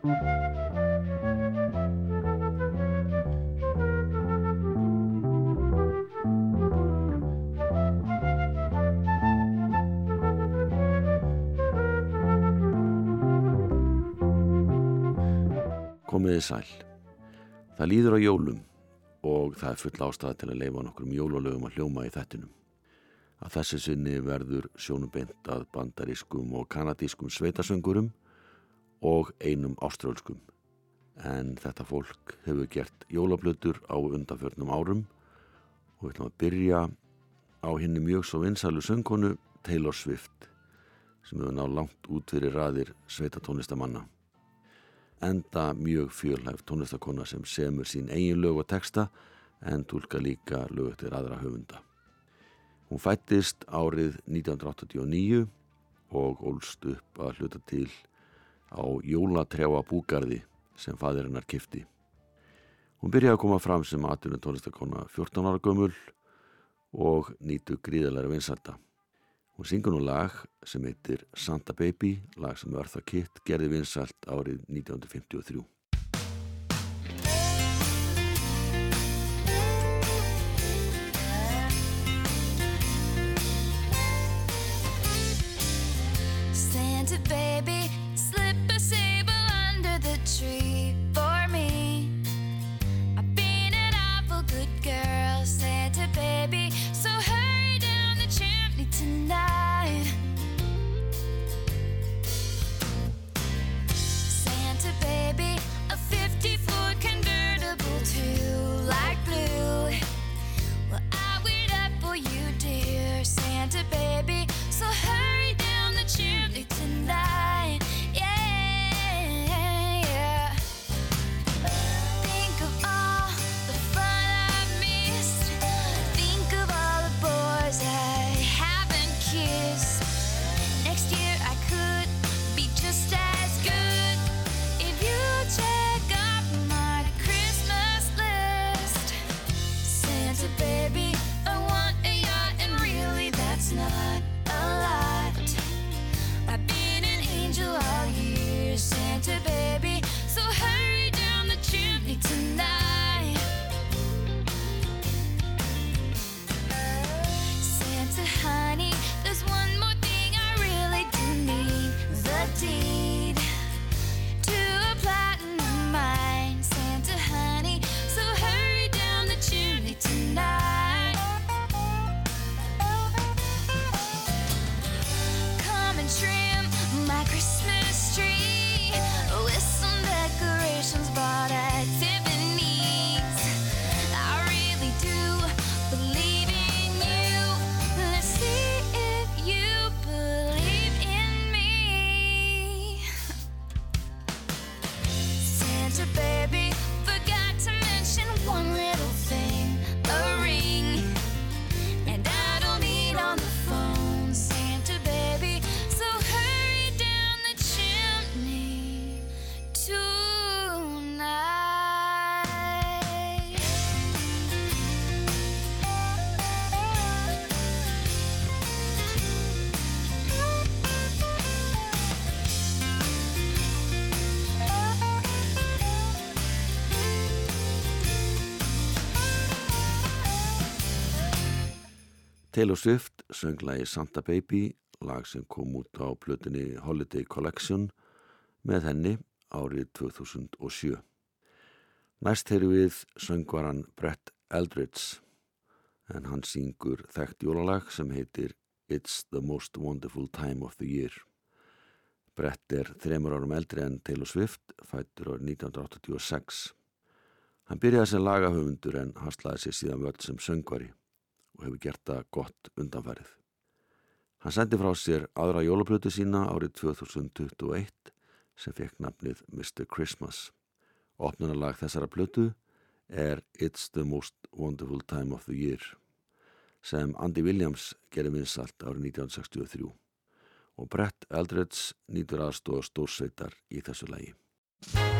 Komiði sæl. Það líður á jólum og það er full ástæða til að leifa nokkrum jólulögum að hljóma í þettinum. Að þessi sinni verður sjónubeint að bandarískum og kanadískum sveitasöngurum og einum ástrálskum. En þetta fólk hefur gert jólablötur á undanförnum árum og við ætlum að byrja á henni mjög svo vinsælu söngkonu Taylor Swift sem hefur náð langt út fyrir raðir sveitatónlistamanna enda mjög fjölhæft tónlistakona sem semur sín eigin lög og texta en tólka líka lög eftir aðra höfunda. Hún fættist árið 1989 og ólst upp að hluta til á Jólatrjáa búgarði sem fadir hennar kifti. Hún byrjaði að koma fram sem aðtunum tónlistakona 14 ára gömul og nýtu gríðalega vinsarta. Hún syngur nú lag sem heitir Santa Baby, lag sem Örþa Kitt gerði vinsalt árið 1953. Taylor Swift söng lagi Santa Baby, lag sem kom út á plötunni Holiday Collection með henni árið 2007. Næst heyru við söngvaran Brett Eldridge en hann syngur þekkt jólalag sem heitir It's the most wonderful time of the year. Brett er þremur árum eldri en Taylor Swift, fættur árið 1986. Hann byrjaði sem lagahöfundur en haslaði sér síðan völd sem söngvari og hefur gert það gott undanfærið. Hann sendi frá sér aðra jólaplötu sína árið 2021 sem fekk nafnið Mr. Christmas. Opnunarlag þessara plötu er It's the most wonderful time of the year sem Andy Williams gerði vinsalt árið 1963 og Brett Eldredge nýtur aðstóða stórsveitar í þessu lægi.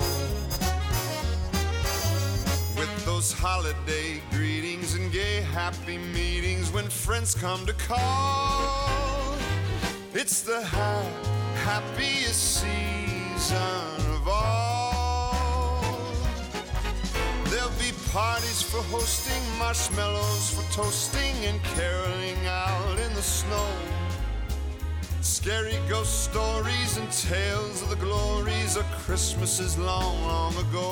Those holiday greetings and gay happy meetings when friends come to call. It's the ha- happiest season of all. There'll be parties for hosting, marshmallows for toasting, and caroling out in the snow. Scary ghost stories and tales of the glories of Christmases long, long ago.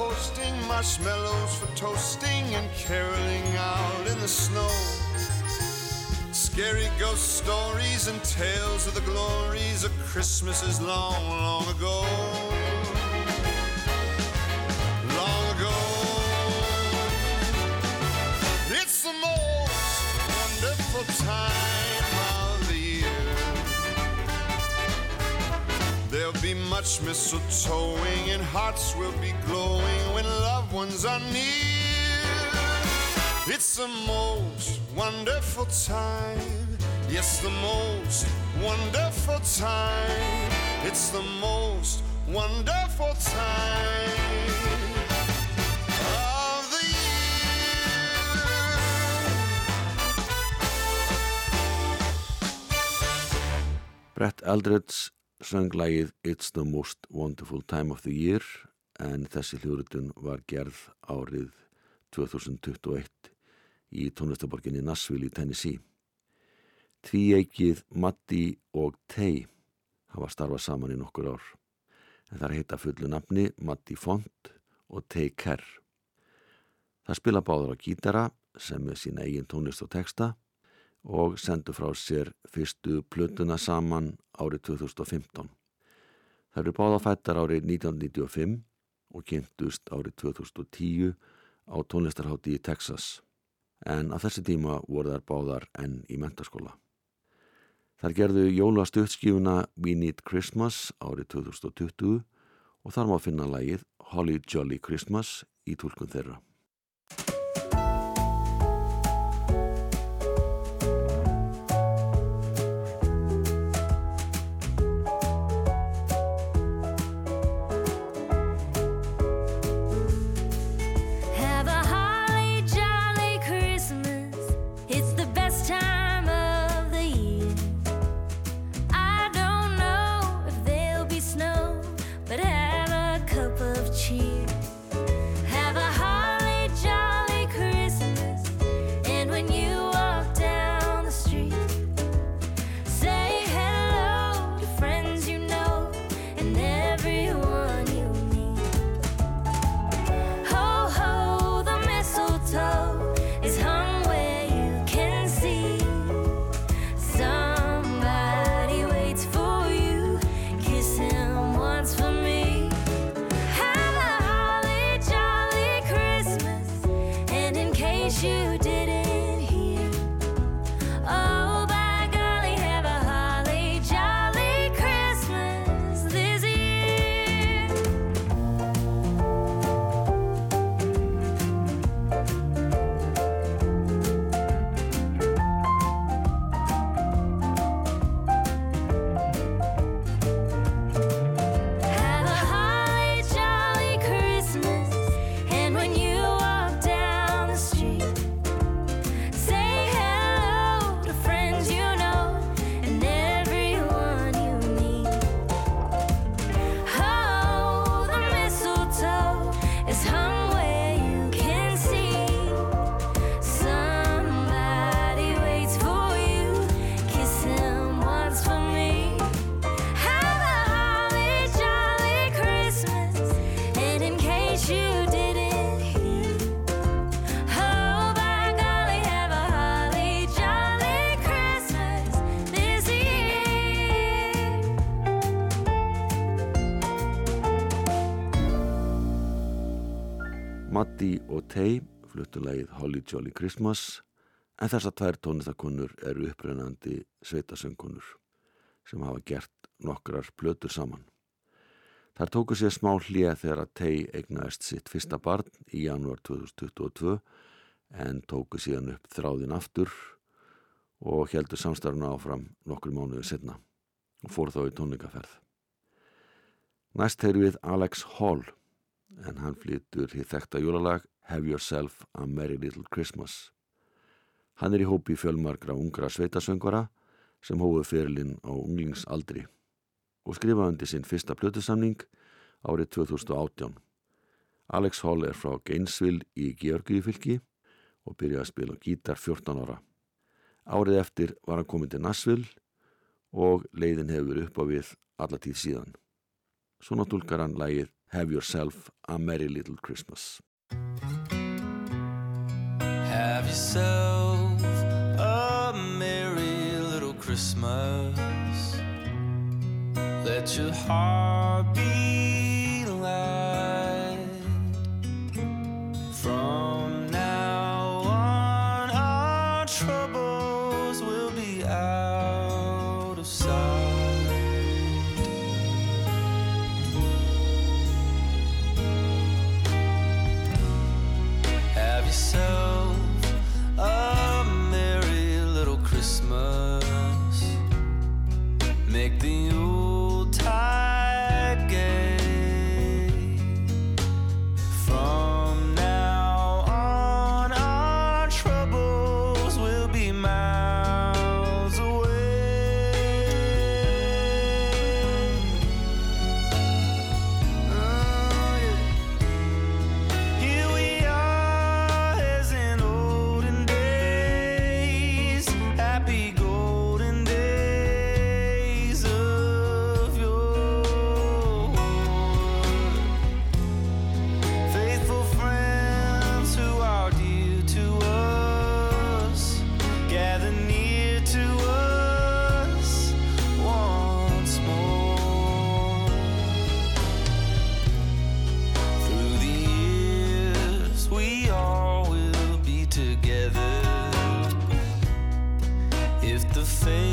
hosting, marshmallows for toasting, and caroling out in the snow. Scary ghost stories and tales of the glories of Christmases long, long ago. Long ago. It's the most wonderful time be much mistletoeing and hearts will be glowing when loved ones are near. It's the most wonderful time. Yes, the most wonderful time. It's the most wonderful time of the year. Brett Eldredge söng lægið It's the most wonderful time of the year en þessi hljóðrutun var gerð árið 2021 í tónlistaborginni Nashville í Tennessee. Tvíeikið Matti og Tay hafa starfað saman í nokkur ár en það er heita fullu nafni Matti Font og Tay Kerr. Það spila báður á gítara sem er sína eigin tónlist og texta og sendu frá sér fyrstu plötuna saman árið 2015. Það eru báðafættar árið 1995 og kynntust árið 2010 á tónlistarhátti í Texas en að þessi tíma voru þær báðar enn í mentaskóla. Þar gerðu jóla stuttskífuna We Need Christmas árið 2020 og þar má finna lægið Holly Jolly Christmas í tólkun þeirra. Matti og Tay fluttu leið Holly Jolly Christmas en þessar tvær tónlistakonur eru upprennandi sveitasöngunur sem hafa gert nokkrar plötur saman. Þær tóku sér smá hlýja þegar að Tay eignaðist sitt fyrsta barn í janúar 2022 en tóku síðan upp þráðin aftur og heldur samstarfuna áfram nokkur mánuðu setna og fór þá í tónleikaferð. Næst heyru við Alex Hall en hann flytur hér þekta júlalag Have Yourself a Merry Little Christmas. Hann er í hópi fjölmargra ungra sveitasöngvara sem hófuð fyrirlinn á unglingsaldri og skrifaði undir sinn fyrsta plötusamning árið 2018. Alex Hall er frá Gainesville í Georgiðfylki og byrjaði að spila gítar 14 ára. Árið eftir var hann komin til Nashville og leiðin hefur upp á við alla tíð síðan. Svona tólkar hann lægið Have Yourself a Merry Little Christmas. Have yourself a merry little Christmas. Let your heart be thing.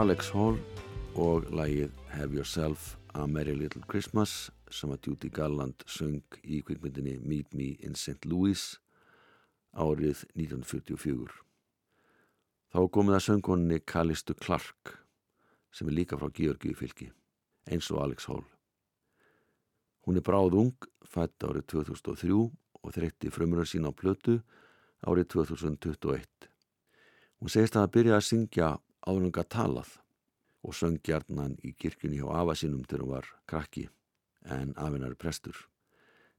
Alex Hall og lægið Have Yourself a Merry Little Christmas sem að Judy Garland söng í kvikmyndinni Meet Me in St. Louis árið 1944. Þá komið að söngkoninni Callistu Clark sem er líka frá Georgiu fylki, eins og Alex Hall. Hún er bráð ung, fætt árið 2003 og þreytti frumröð sína á plötu árið 2021. Hún segist að að byrja að syngja áðurlega talað og söng gjarnan í kirkjunni hjá afa sínum til hún var krakki en afinar prestur.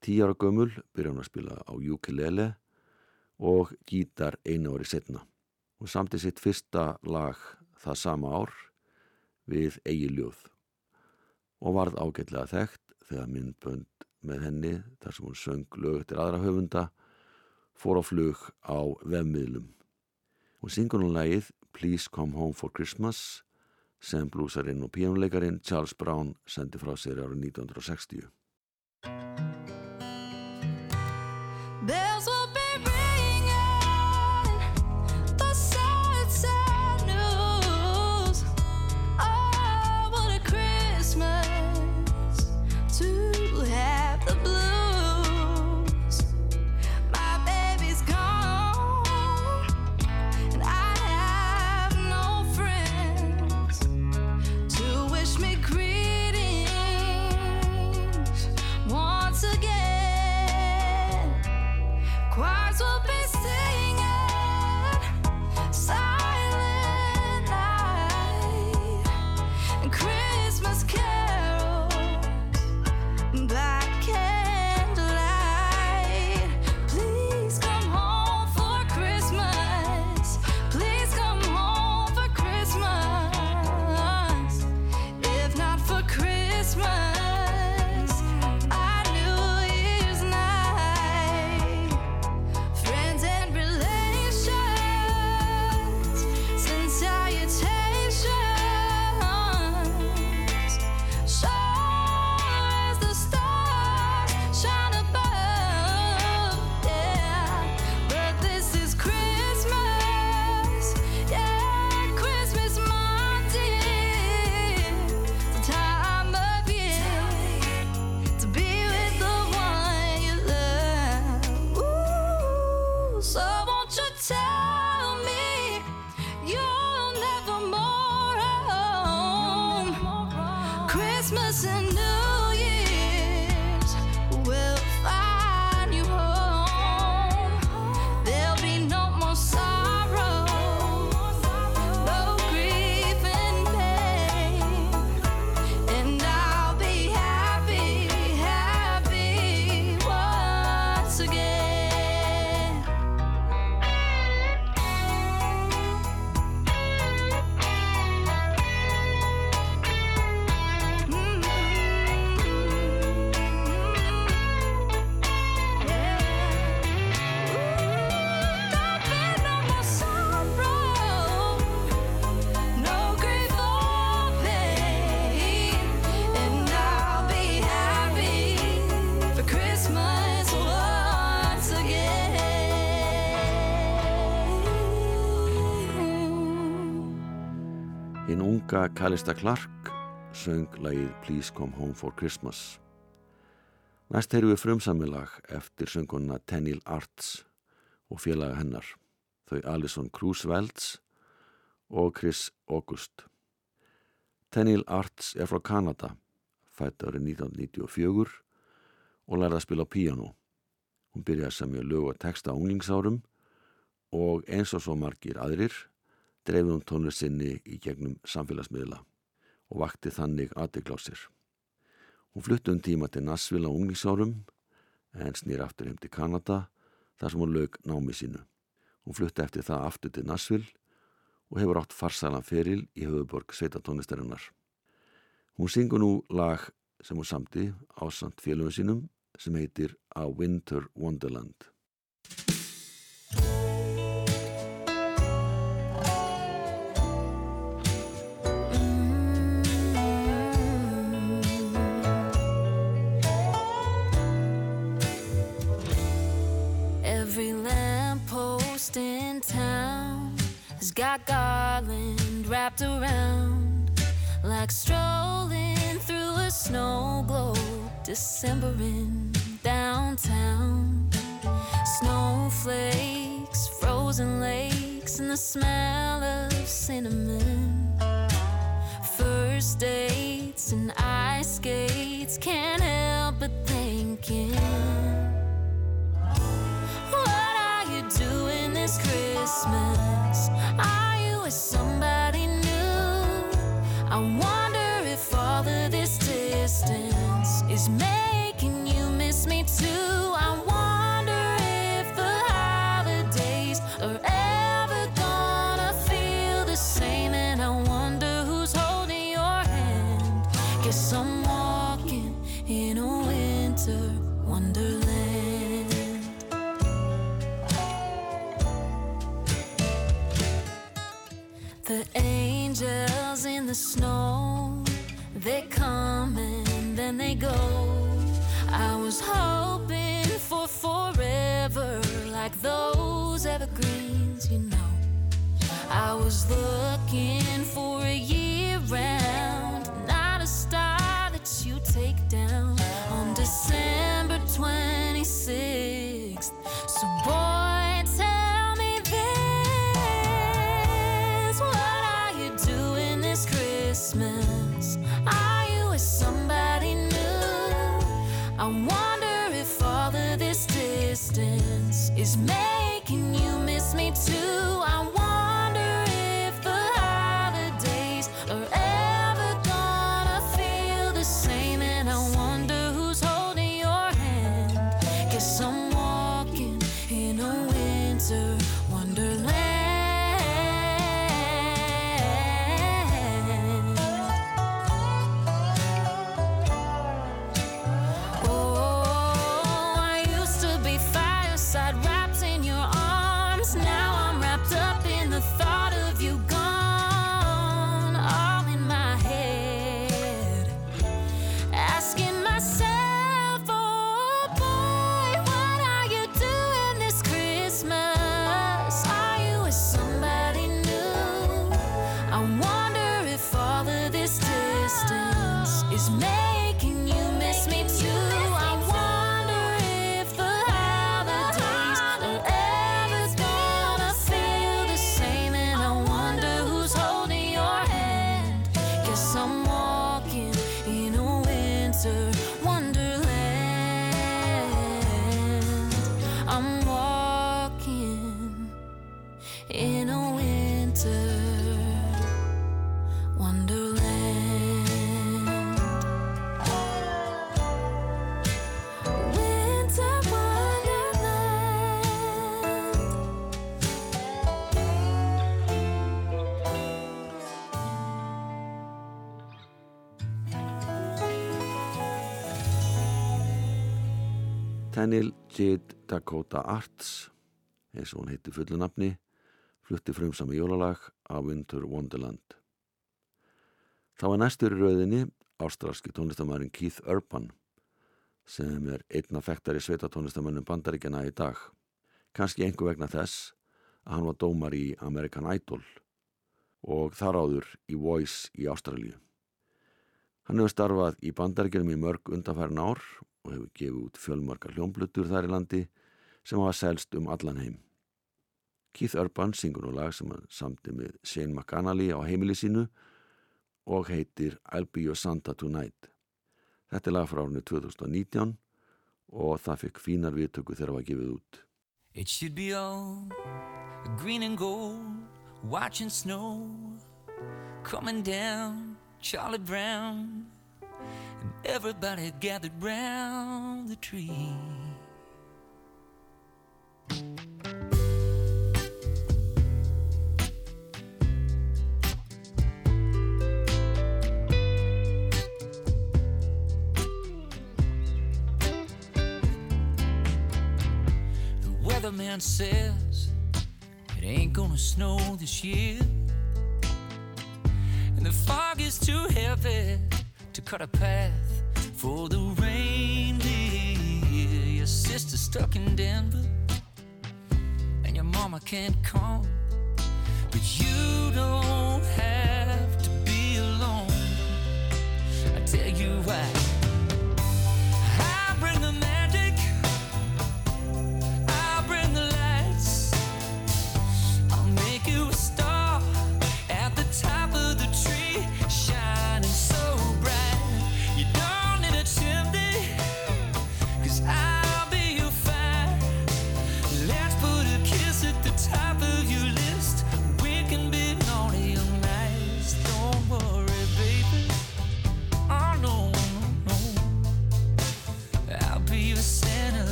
Tí ára gömul byrja hún að spila á ukulele og gítar einu ári setna. Hún samti sitt fyrsta lag það sama ár við eigi ljóð og varð ágætlega þekkt þegar myndbönd með henni þar sem hún söng lög til aðra höfunda fór á flug á vefmiðlum. Hún syngur hún lægið Please Come Home for Christmas sem blúsarinn og píjónuleikarin Charles Brown sendi frá sér árið 1960. unga Callista Clark söng lagið Please Come Home for Christmas. Næst heyru við frumsamilag eftir sönguna Tenniel Arts og félaga hennar, þau Alison Kruse-Welds og Chris August. Tenniel Arts er frá Kanada, fætt árið 1994 og lærði að spila á píano. Hún byrjaði að semja lög og texta á unglingsárum og eins og svo margir aðrir dreifði hún tónlist sinni í gegnum samfélagsmiðla og vakti þannig aðdeglásir. Hún flutti um tíma til Nashville á unglingsárum en snýr aftur heim til Kanada þar sem hún lög námi sínu. Hún flutti eftir það aftur til Nashville og hefur átt farsælan feril í höfuborg sveitatónistarinnar. Hún syngur nú lag sem hún samti á samt félögum sínum sem heitir A Winter Wonderland. Got garland wrapped around like strolling through a snow globe. December in downtown. Snowflakes, frozen lakes, and the smell of cinnamon. First dates and ice skates can't help but thinking. Christmas? Are you with somebody new? I wonder if all of this distance is making the snow, they come and then they go. I was hoping for forever, like those evergreens, you know. I was looking for a year round, not a star that you take down on December 26th. So, boy, Tenil Jade Dakota Arts, eins og hún heiti fullu nafni, flutti frumsami jólalag af Winter Wonderland. Það var næstur í rauðinni ástralski tónlistamærin Keith Urban sem er einna fæktari sveita tónlistamænum bandaríkjana í dag. Kanski einhver vegna þess að hann var dómar í American Idol og þar áður í Voice í Ástralíu. Hann hefur starfað í bandaríkjunum í mörg undanfærin ár og hefur gefið út fjölmarkar hljómblutur þar í landi sem hafa selst um allan heim. Keith Urban syngur nú lag sem hann samti með Shane McAnally á heimili sínu og heitir I'll Be Your Santa Tonight. Þetta er lag frá árinu 2019 og það fekk fínar viðtöku þegar það var gefið út. It should be all green and gold, watching snow coming down Charlie Brown, everybody gathered round the tree. The weatherman says it ain't gonna snow this year. And the fog is too heavy to cut a path for the reindeer. Your sister's stuck in Denver, and your mama can't come But you don't have to be alone. I tell you why.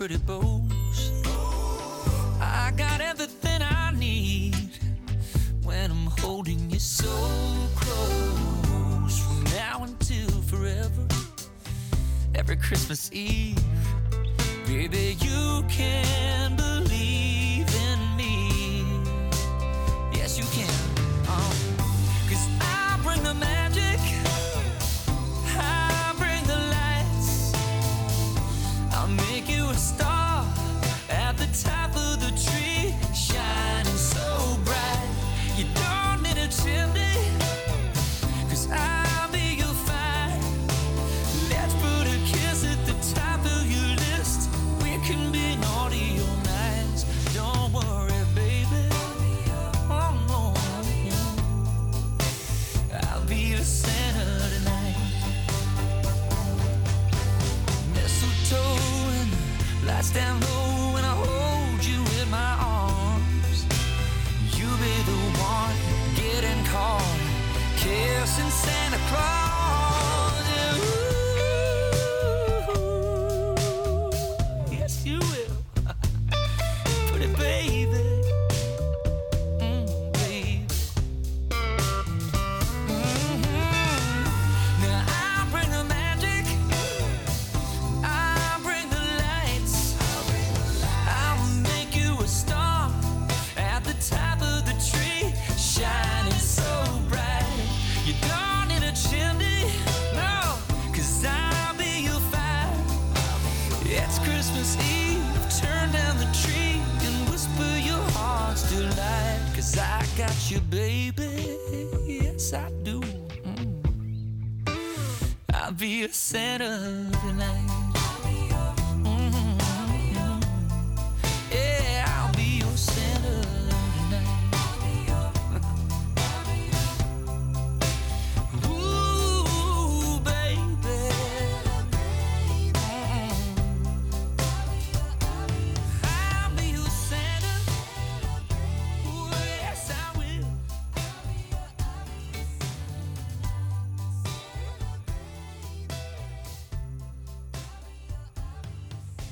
Pretty bows. I got everything I need when I'm holding you so close from now until forever. Every Christmas Eve, baby, you can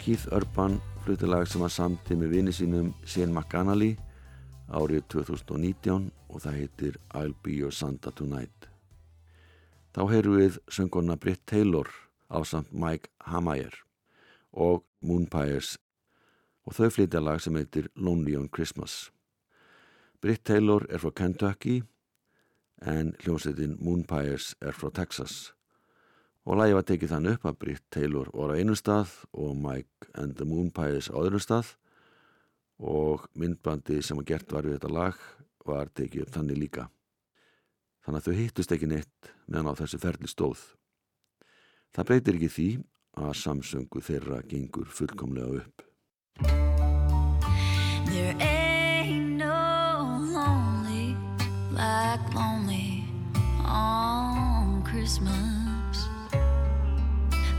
Keith Urban flutilag sem var samti með vini sínum Shane McAnally árið 2019 og það heitir I'll Be Your Santa Tonight. Þá heyru við sönguna Britt Taylor á samt Mike Hamayer og Moonpires og þau flytja lag sem heitir Lonely on Christmas. Britt Taylor er frá Kentucky en hljómsveitin Moonpires er frá Texas. Og lagi var tekið þann upp að Britt Taylor voru á einu stað og Mike and the Moonpies á öðru stað og myndbandi sem að gert var við þetta lag var tekið upp þannig líka. Þannig að þau hittust ekki neitt meðan á þessu ferli stóð. Það breytir ekki því að samsöngu þeirra gengur fullkomlega upp. There ain't no lonely like lonely on Christmas.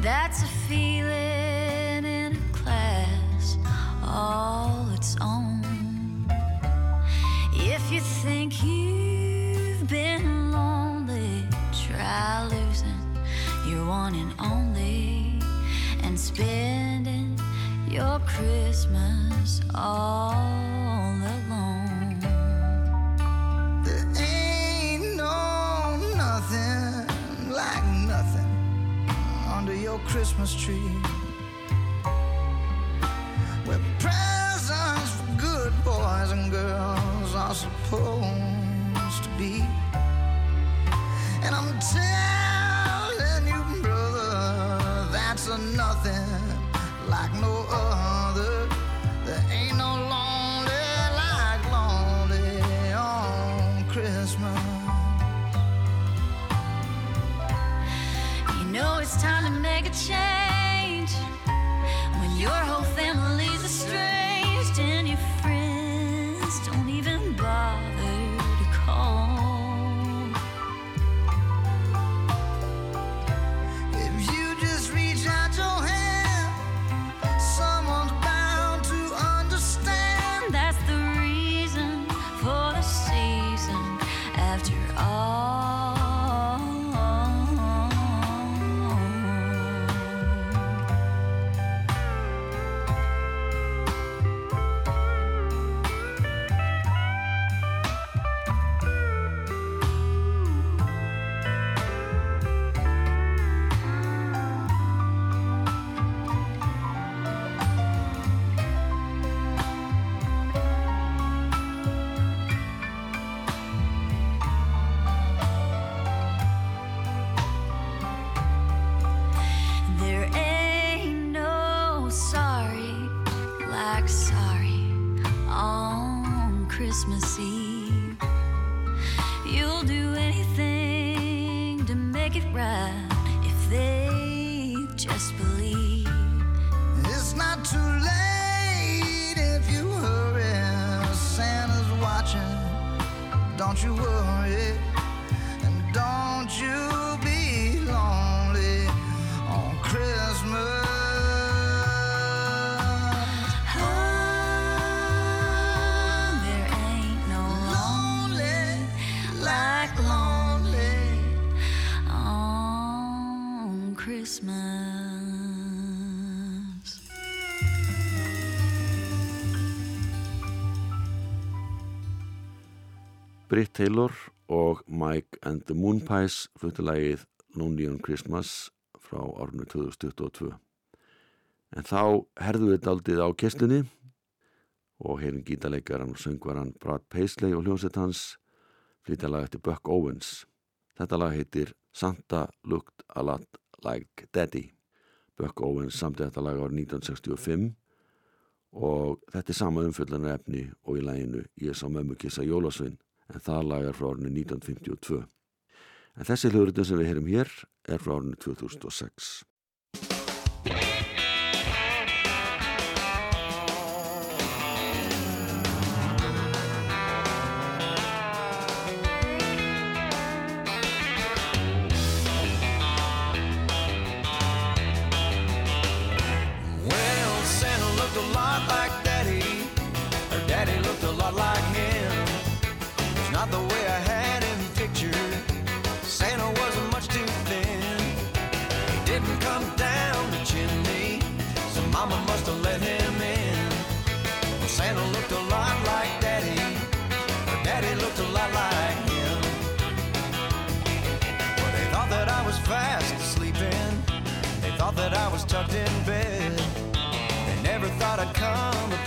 That's a feeling in a class all its own. If you think you've been lonely, try losing your one and only and spending your Christmas all Christmas tree. Where presents for good boys and girls are supposed to be. And I'm telling you, brother, that's a nothing like no other. make it right if they just believe. It's not too late if you hurry. Santa's watching. Don't you worry. And don't you Britt Taylor og Mike and the Moonpies fluttilegið Lonely on Christmas frá árunni 2022 en þá herðu við daldið á kestinni og heyrin gítarleikaran og söngvaran Brad Paisley og hljómsett hans flytja lag eftir Buck Owens. Þetta lag heitir Santa Looked a Lot Like Daddy. Buck Owens samt þetta lag árið 1965 og þetta er sama umfjöldlanar efni og í læginu Ég sá mömmu kissa Jólasvinn en það lagar frá árinu 1952. En þessi hljóðurinn sem við heyrum hér er frá árinu 2006. in bed. They never thought I'd come.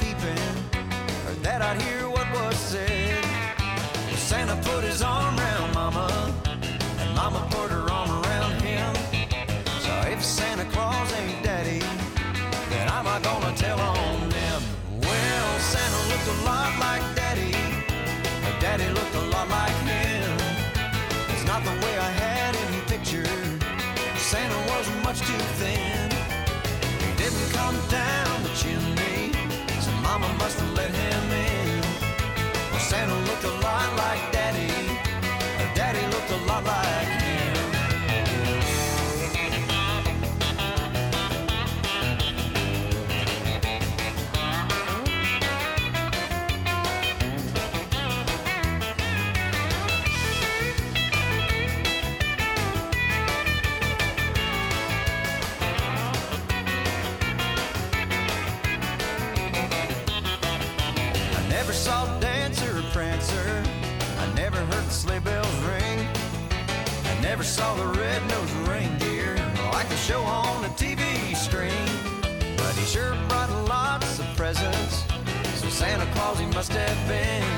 gonna step.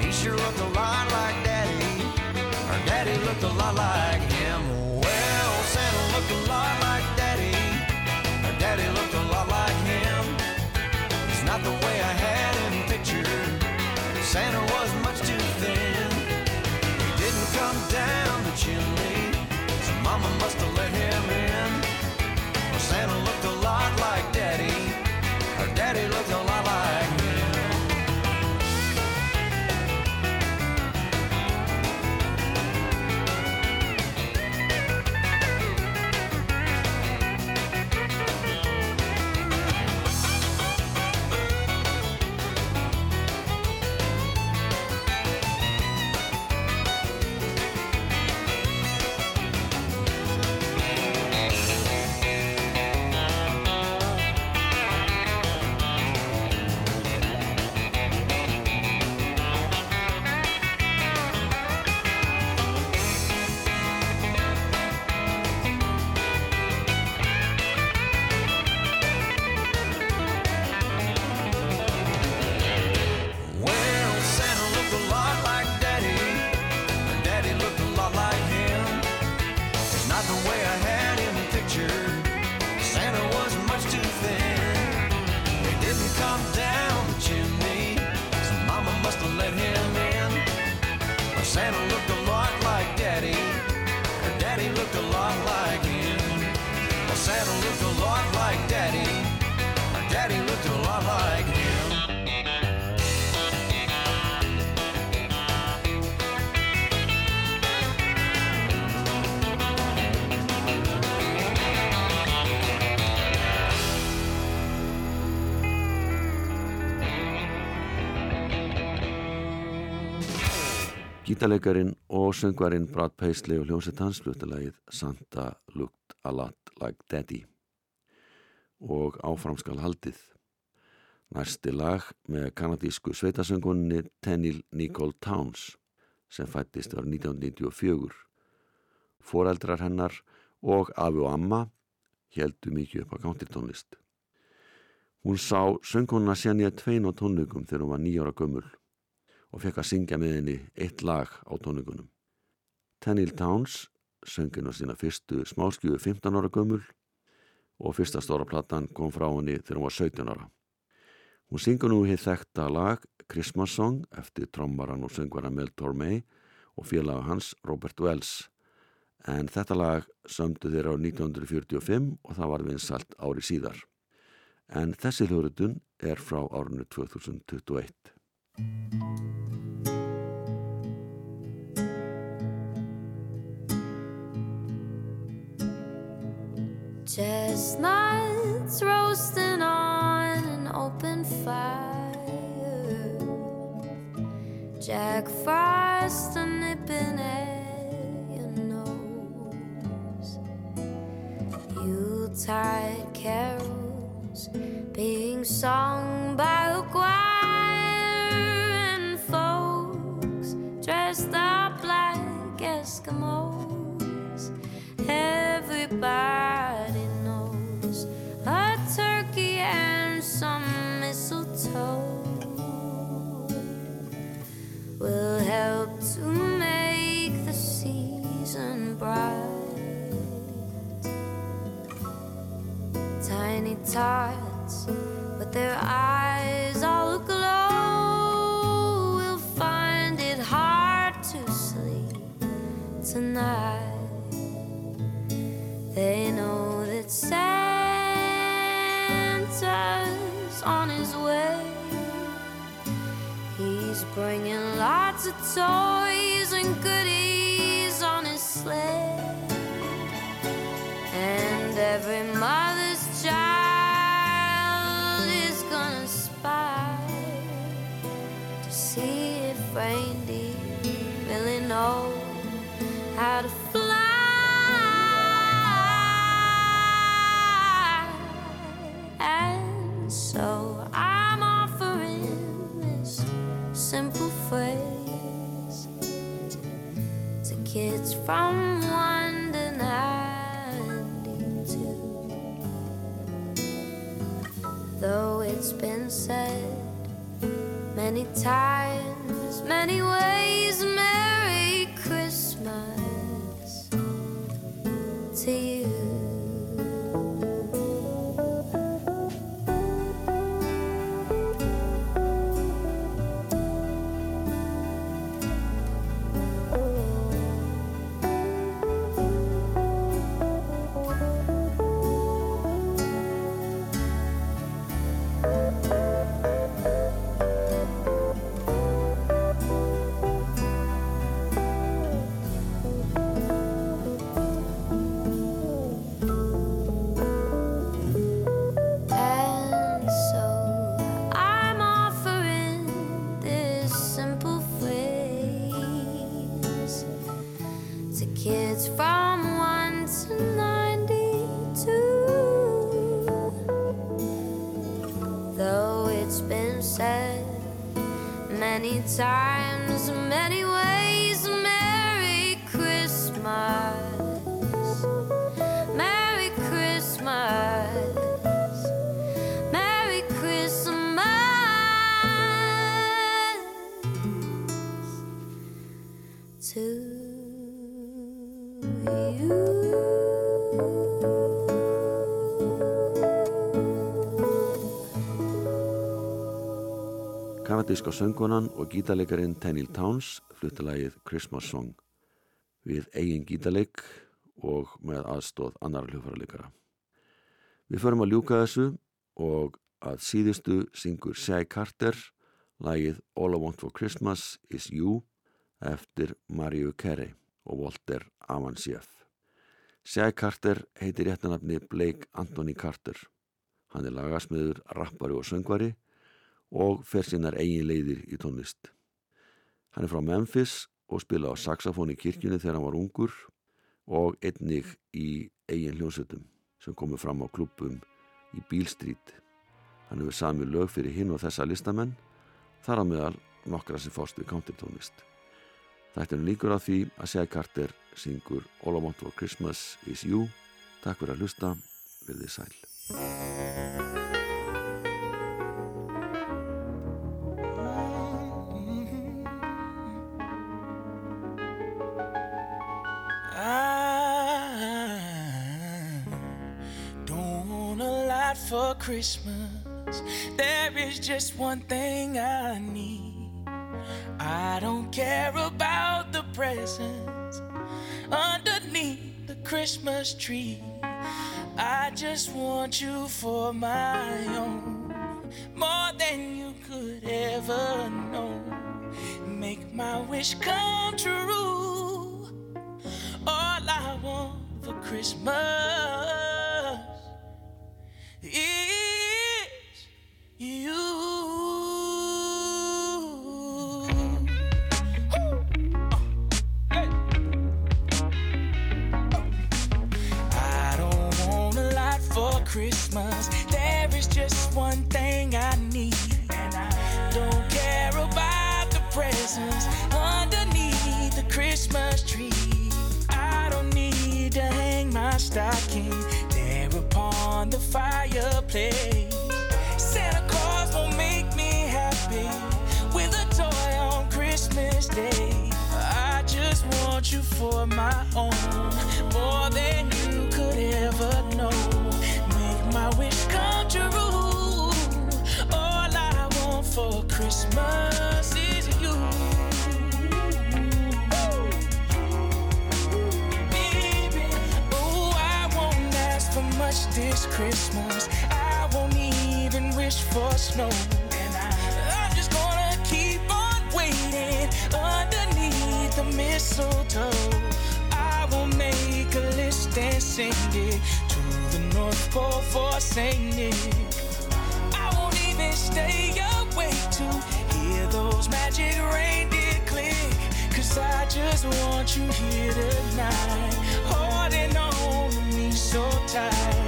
He sure looked a lot like Daddy. Her daddy looked a lot like Gítarleikarin og söngvarinn Brad Paisley og hljómsett hans flutalagið Santa Looked a Lot Like Daddy og áframskal haldið. Næsti lag með kanadísku sveitasöngunni Tennille Nicole Towns sem fættist var 1994. Fóreldrar hennar og afi og amma heldu mikið upp á countertónlist. Hún sá sönguna Sjanja Tvein á tónleikum þegar hún var nýjára gömul og fekk að syngja með henni eitt lag á tónleikunum. Tennille Towns söngin á sína fyrstu smáskjöfu 15 ára gömul og fyrsta stóra platan kom frá henni þegar hún var 17 ára. Hún syngur nú hér þekta lag Christmas Song eftir trommaran og söngvara Mel Tormey og félaga hans Robert Wells en þetta lag sömdu þeirra á 1945 og það var vinsalt ári síðar. En þessi hljóðrutun er frá árinu 2021. Chestnuts roasting on an open fire. Jack Frost nipping at your nose. Yuletide carols being sung by a choir Eskimos. Everybody knows a turkey and some mistletoe will help to make the season bright. Tiny tots with their eyes all aglow They know that Santa's on his way. He's bringing lots of toys and goodies on his sleigh. And every from one to ninety-two. Though it's been said many times, Kanadíska söngunan og gítarleikarin Tennille Towns fluttalagið Christmas Song við eigin gítarleik og með aðstóð annar hljófarleikara. Við förum að ljúka þessu og að síðustu syngur Shai Carter lagið All I Want For Christmas Is You eftir Mariah Carey og Walter Avansieff. Shai Carter heitir réttanafni Blake Anthony Carter. Hann er lagasmiður, rappari og söngvari og fer sinnar eigin leiðir í tónlist. Hann er frá Memphis og spilaði á saxofón í kirkjunni þegar hann var ungur og einnig í eigin hljónsutum sem komið fram á klubbum í Bílstrít. Hann hefur samið lög fyrir hinn og þessa listamenn, þar að meðal nokkra sem fást við countertónlist. Þetta er líkur að því að Shea Carter syngur All I Want For Christmas Is You. Takk fyrir að hlusta, verðið sæl. Christmas. There is just one thing I need. I don't care about the presents underneath the Christmas tree. I just want you for my own, more than you could ever know. Make my wish come true. All I want for Christmas is just one thing I need. And I don't care about the presents underneath the Christmas tree. I don't need to hang my stocking there upon the fireplace. Santa Claus won't make me happy with a toy on Christmas Day. I just want you for my own, more than you could ever know. This Christmas. I won't even wish for snow. And I, I'm just gonna keep on waiting underneath the mistletoe. I will make a list and send it for Nick. I won't even stay awake to hear those magic reindeer click. Cause I just want you here tonight, holding on to me so tight.